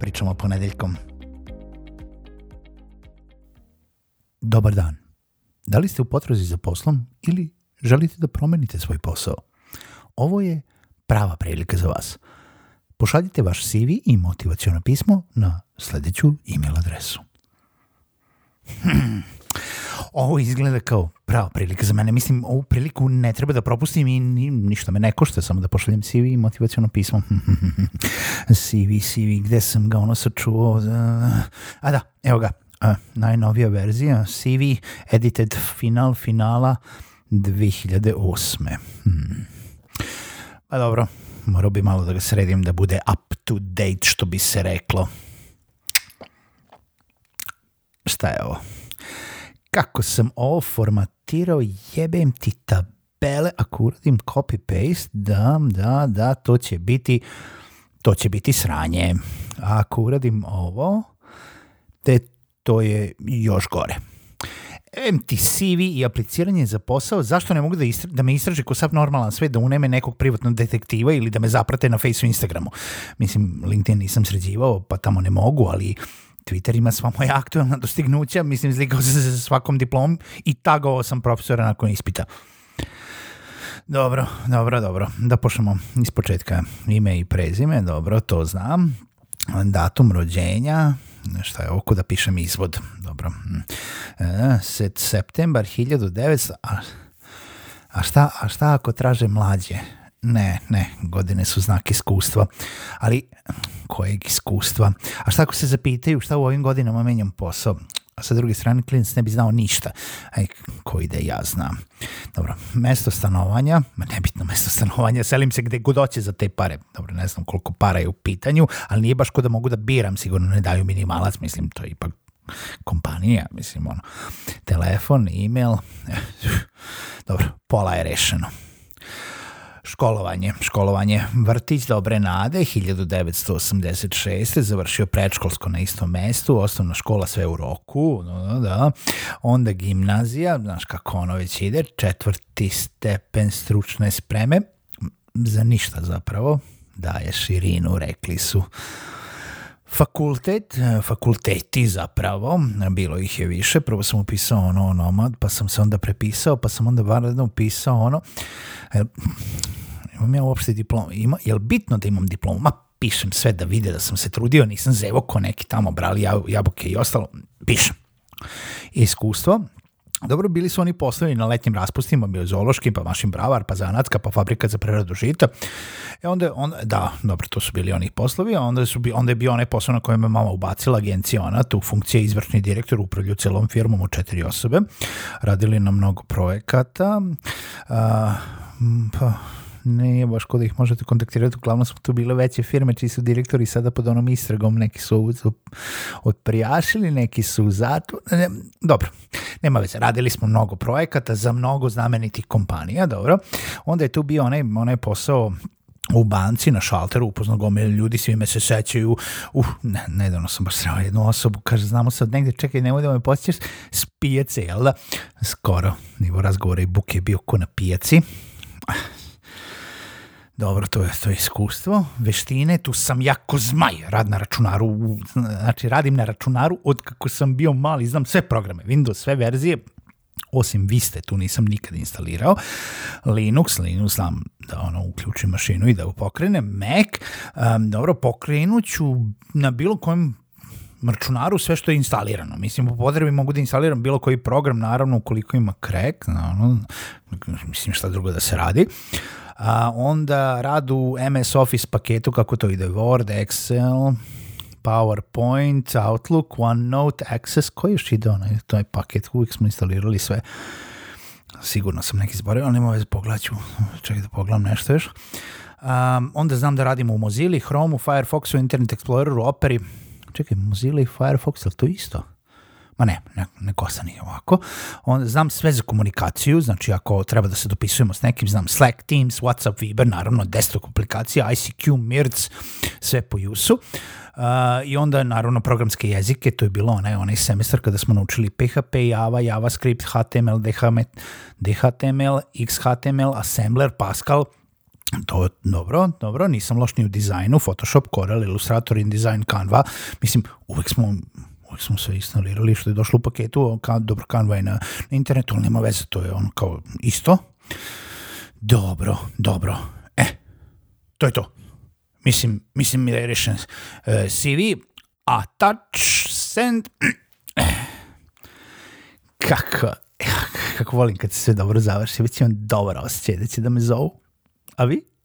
pričamo ponedeljkom. Dobar dan. Da li ste u potrazi za poslom ili želite da promenite svoj posao? Ovo je prava prilika za vas. Pošaljite vaš CV i motivacijono pismo na sledeću email adresu. Hmm. Ovo izgleda kao prava prilika za mene. Mislim, ovu priliku ne treba da propustim i ni, ništa me ne košta, samo da pošaljem CV i motivacijono pismo. CV, CV, gde sam ga ono sačuo? A da, evo ga, a, najnovija verzija, CV, edited final finala 2008. Hmm. Pa dobro, morao bi malo da ga sredim da bude up to date, što bi se reklo. Šta je ovo? Kako sam ovo format citirao jebem ti tabele, ako uradim copy-paste, da, da, da, to će biti, to će biti sranje. A ako uradim ovo, te to je još gore. MT CV i apliciranje za posao, zašto ne mogu da, istra, da me istraže ko sav normalan svet, da uneme nekog privatnog detektiva ili da me zaprate na Facebooku Instagramu. Mislim, LinkedIn nisam sređivao, pa tamo ne mogu, ali Twitter ima sva moja aktualna dostignuća, mislim, slikao sam se sa svakom diplomom i tagovao sam profesora nakon ispita. Dobro, dobro, dobro. Da pošljemo iz početka ime i prezime, dobro, to znam. Datum rođenja, šta je oko da pišem izvod, dobro. E, septembar 1900, a, a, šta, a šta ako traže mlađe? Ne, ne, godine su znak iskustva. Ali kojeg iskustva. A šta ako se zapitaju šta u ovim godinama menjam posao? a sa druge strane klinac ne bi znao ništa. Aj, e, ko ide, da ja znam. Dobro, mesto stanovanja, ma nebitno mesto stanovanja, selim se gde god hoće za te pare. Dobro, ne znam koliko para je u pitanju, ali nije baš ko da mogu da biram, sigurno ne daju minimalac, mislim, to je ipak kompanija, mislim, ono, telefon, e-mail, dobro, pola je rešeno. Školovanje. Školovanje. Vrtić Dobre Nade 1986. završio predškolsko na istom mestu, osnovna škola sve u roku, da, da. da. onda gimnazija, znaš kako ono već ide, četvrti stepen stručne spreme, za ništa zapravo, daje širinu, rekli su. Fakultet, fakulteti zapravo, bilo ih je više, prvo sam upisao ono nomad, pa sam se onda prepisao, pa sam onda vanredno upisao ono, imam ja uopšte diplomu, Ima, je li bitno da imam diplomu? Ma pišem sve da vide da sam se trudio, nisam zevo ko neki tamo brali jabuke i ostalo, pišem. Iskustvo, dobro, bili su oni poslovi na letnjim raspustima, biozološkim, pa mašin bravar, pa zanatska, pa fabrika za preradu žita. E onda, on, da, dobro, to su bili oni poslovi, a onda, su, onda je bio onaj posao na kojem je mama ubacila agencija ona, tu funkcija izvršni direktor upravlju celom firmom od četiri osobe, radili na mnogo projekata, a, pa, nije baš kod ih možete kontaktirati, uglavnom su to bile veće firme čiji su direktori sada pod onom istragom, neki su otprijašili, neki su zato, ne, dobro, nema veze, radili smo mnogo projekata za mnogo znamenitih kompanija, dobro, onda je tu bio onaj, onaj posao u banci na šalteru upoznao gome ljudi, svime se sećaju. Uh, ne, nedavno sam baš sreo jednu osobu, kaže, znamo se od negde, čekaj, nemoj da me posjećaš, s pijace, jel da? Skoro, nivo razgovora i buke je bio ko na pijaci Dobro, to je, to je iskustvo. Veštine, tu sam jako zmaj, rad na računaru, znači radim na računaru od kako sam bio mali, znam sve programe, Windows, sve verzije, osim Vista, tu nisam nikad instalirao, Linux, Linux znam da ono uključim mašinu i da ju pokrenem, Mac, um, dobro, pokrenuću na bilo kojem računaru sve što je instalirano. Mislim, po potrebi mogu da instaliram bilo koji program, naravno, ukoliko ima crack, ono, mislim, šta drugo da se radi. Uh, a onda rad u MS Office paketu kako to ide Word, Excel, PowerPoint, Outlook, OneNote, Access, koji još ide onaj, to je paket, uvijek smo instalirali sve. Sigurno sam neki zborio, ali nema veze, pogledat ću, čekaj da pogledam nešto još. Um, onda znam da radimo u Mozilla, Chrome, u Firefoxu, Internet Exploreru, Operi. Čekaj, Mozilla i Firefox, ali to isto? ma ne, ne, ne nije ovako. Onda znam sve za komunikaciju, znači ako treba da se dopisujemo s nekim, znam Slack, Teams, WhatsApp, Viber, naravno, desktop aplikacija, ICQ, Mirc, sve po Jusu. Uh, I onda, naravno, programske jezike, to je bilo onaj, onaj semestar kada smo naučili PHP, Java, JavaScript, HTML, DHTML, XHTML, Assembler, Pascal, to, dobro, dobro, nisam loš ni u dizajnu, Photoshop, Corel, Illustrator, InDesign, Canva, mislim, uvek smo Uvijek smo sve instalirali što je došlo u paketu, ka, dobro, Canva je na, na internetu, ali nema veze, to je ono kao isto. Dobro, dobro. E, to je to. Mislim, mislim da je rešen e, CV, a touch send... E, kako, e, kako volim kad se sve dobro završi, već imam dobar osjećaj da će da me zovu. A vi?